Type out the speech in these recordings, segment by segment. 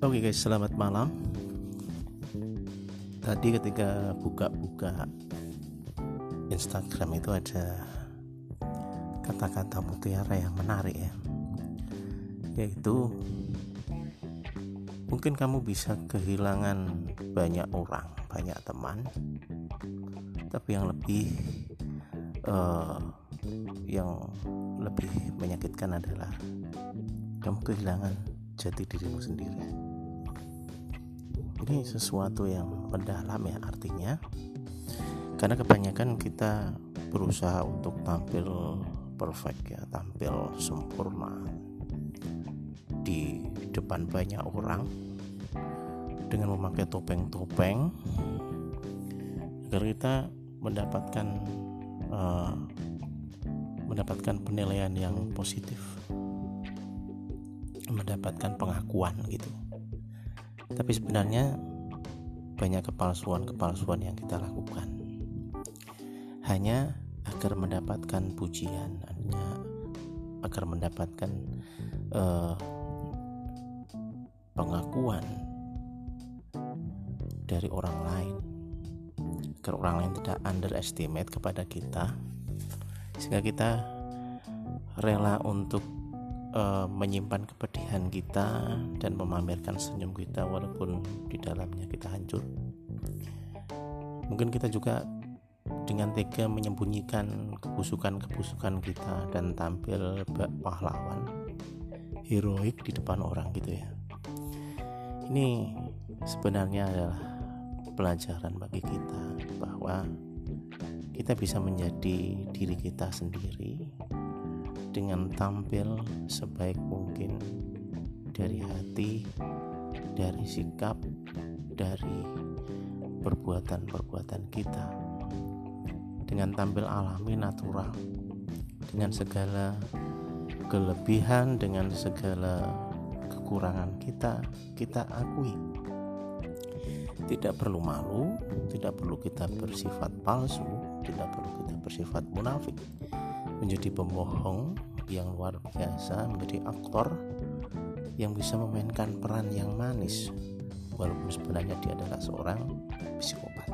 Oke okay guys, selamat malam. Tadi ketika buka-buka Instagram itu ada kata-kata mutiara yang menarik ya. Yaitu mungkin kamu bisa kehilangan banyak orang, banyak teman. Tapi yang lebih uh, yang lebih menyakitkan adalah kamu kehilangan jati dirimu sendiri ini sesuatu yang mendalam ya artinya. Karena kebanyakan kita berusaha untuk tampil perfect ya tampil sempurna di depan banyak orang dengan memakai topeng-topeng agar kita mendapatkan uh, mendapatkan penilaian yang positif mendapatkan pengakuan gitu tapi sebenarnya banyak kepalsuan-kepalsuan yang kita lakukan. Hanya agar mendapatkan pujian hanya agar mendapatkan uh, pengakuan dari orang lain. Agar orang lain tidak underestimate kepada kita. Sehingga kita rela untuk uh, menyimpan kepedihan kita dan memamerkan senyum kita walaupun di dalamnya kita hancur. Mungkin kita juga dengan tega menyembunyikan kebusukan-kebusukan kita dan tampil pahlawan heroik di depan orang gitu ya. Ini sebenarnya adalah pelajaran bagi kita bahwa kita bisa menjadi diri kita sendiri dengan tampil sebaik mungkin. Dari hati, dari sikap, dari perbuatan-perbuatan kita. Dengan tampil alami natural. Dengan segala kelebihan dengan segala kekurangan kita kita akui. Tidak perlu malu tidak perlu kita bersifat palsu tidak perlu kita bersifat munafik. Menjadi pembohong yang luar biasa, menjadi aktor yang bisa memainkan peran yang manis walaupun sebenarnya dia adalah seorang psikopat.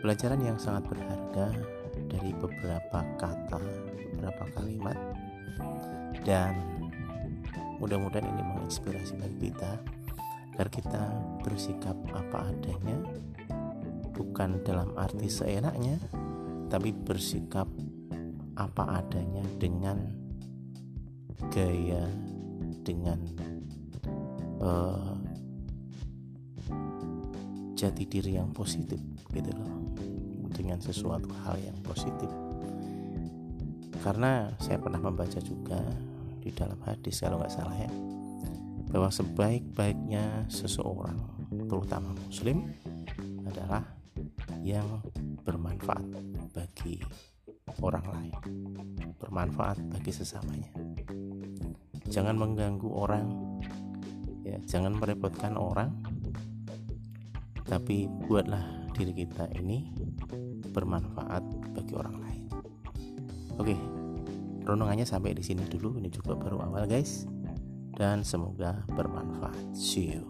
Pelajaran yang sangat berharga dari beberapa kata, beberapa kalimat dan mudah-mudahan ini menginspirasi bagi kita agar kita bersikap apa adanya bukan dalam arti seenaknya tapi bersikap apa adanya dengan gaya dengan uh, jati diri yang positif gitu loh. Dengan sesuatu hal yang positif. Karena saya pernah membaca juga di dalam hadis kalau nggak salah ya bahwa sebaik-baiknya seseorang terutama muslim adalah yang bermanfaat bagi orang lain, bermanfaat bagi sesamanya. Jangan mengganggu orang, ya, jangan merepotkan orang, tapi buatlah diri kita ini bermanfaat bagi orang lain. Oke, renungannya sampai di sini dulu. Ini juga baru awal, guys, dan semoga bermanfaat. See you.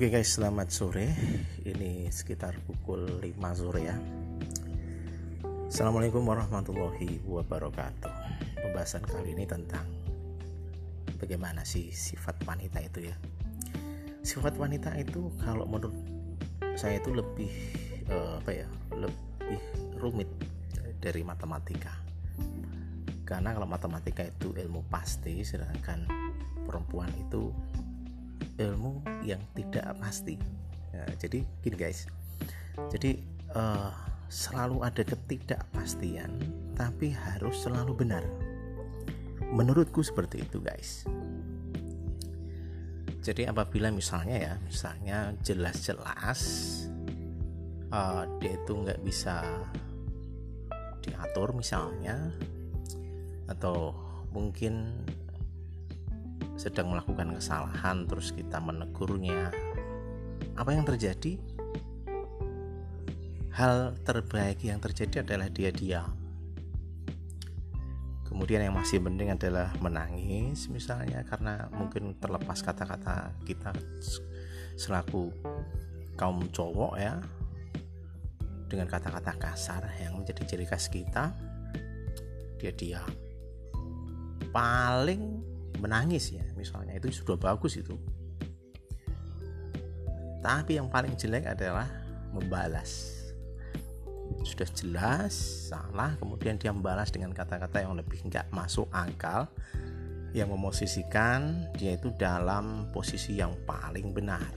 Oke okay guys, selamat sore. Ini sekitar pukul 5 sore ya. Assalamualaikum warahmatullahi wabarakatuh. Pembahasan kali ini tentang bagaimana sih sifat wanita itu ya. Sifat wanita itu kalau menurut saya itu lebih uh, apa ya? Lebih rumit dari matematika. Karena kalau matematika itu ilmu pasti, sedangkan perempuan itu ilmu yang tidak pasti. Ya, jadi gini guys. Jadi uh, selalu ada ketidakpastian tapi harus selalu benar. Menurutku seperti itu guys. Jadi apabila misalnya ya misalnya jelas-jelas uh, dia itu nggak bisa diatur misalnya atau mungkin sedang melakukan kesalahan terus kita menegurnya. Apa yang terjadi? Hal terbaik yang terjadi adalah dia diam. Kemudian yang masih penting adalah menangis misalnya karena mungkin terlepas kata-kata kita selaku kaum cowok ya dengan kata-kata kasar yang menjadi ciri khas kita dia diam. Paling menangis ya misalnya. Itu sudah bagus itu. Tapi yang paling jelek adalah membalas. Sudah jelas salah kemudian dia membalas dengan kata-kata yang lebih nggak masuk akal yang memosisikan dia itu dalam posisi yang paling benar.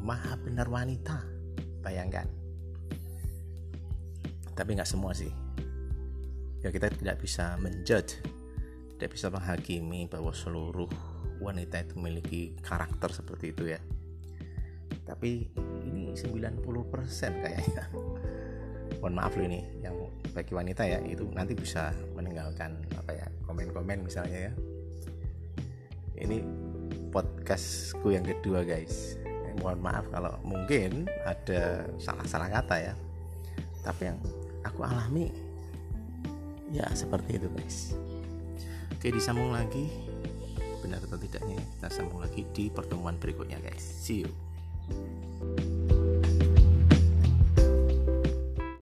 Maha benar wanita bayangkan. Tapi nggak semua sih. Ya kita tidak bisa menjudge tidak bisa menghakimi bahwa seluruh wanita itu memiliki karakter seperti itu ya. Tapi ini 90% kayaknya. Mohon maaf loh ini yang bagi wanita ya itu nanti bisa meninggalkan apa ya komen-komen misalnya ya. Ini podcastku yang kedua guys. Eh, mohon maaf kalau mungkin ada salah-salah kata ya. Tapi yang aku alami ya seperti itu guys oke disambung lagi. Benar atau tidaknya kita sambung lagi di pertemuan berikutnya guys. See you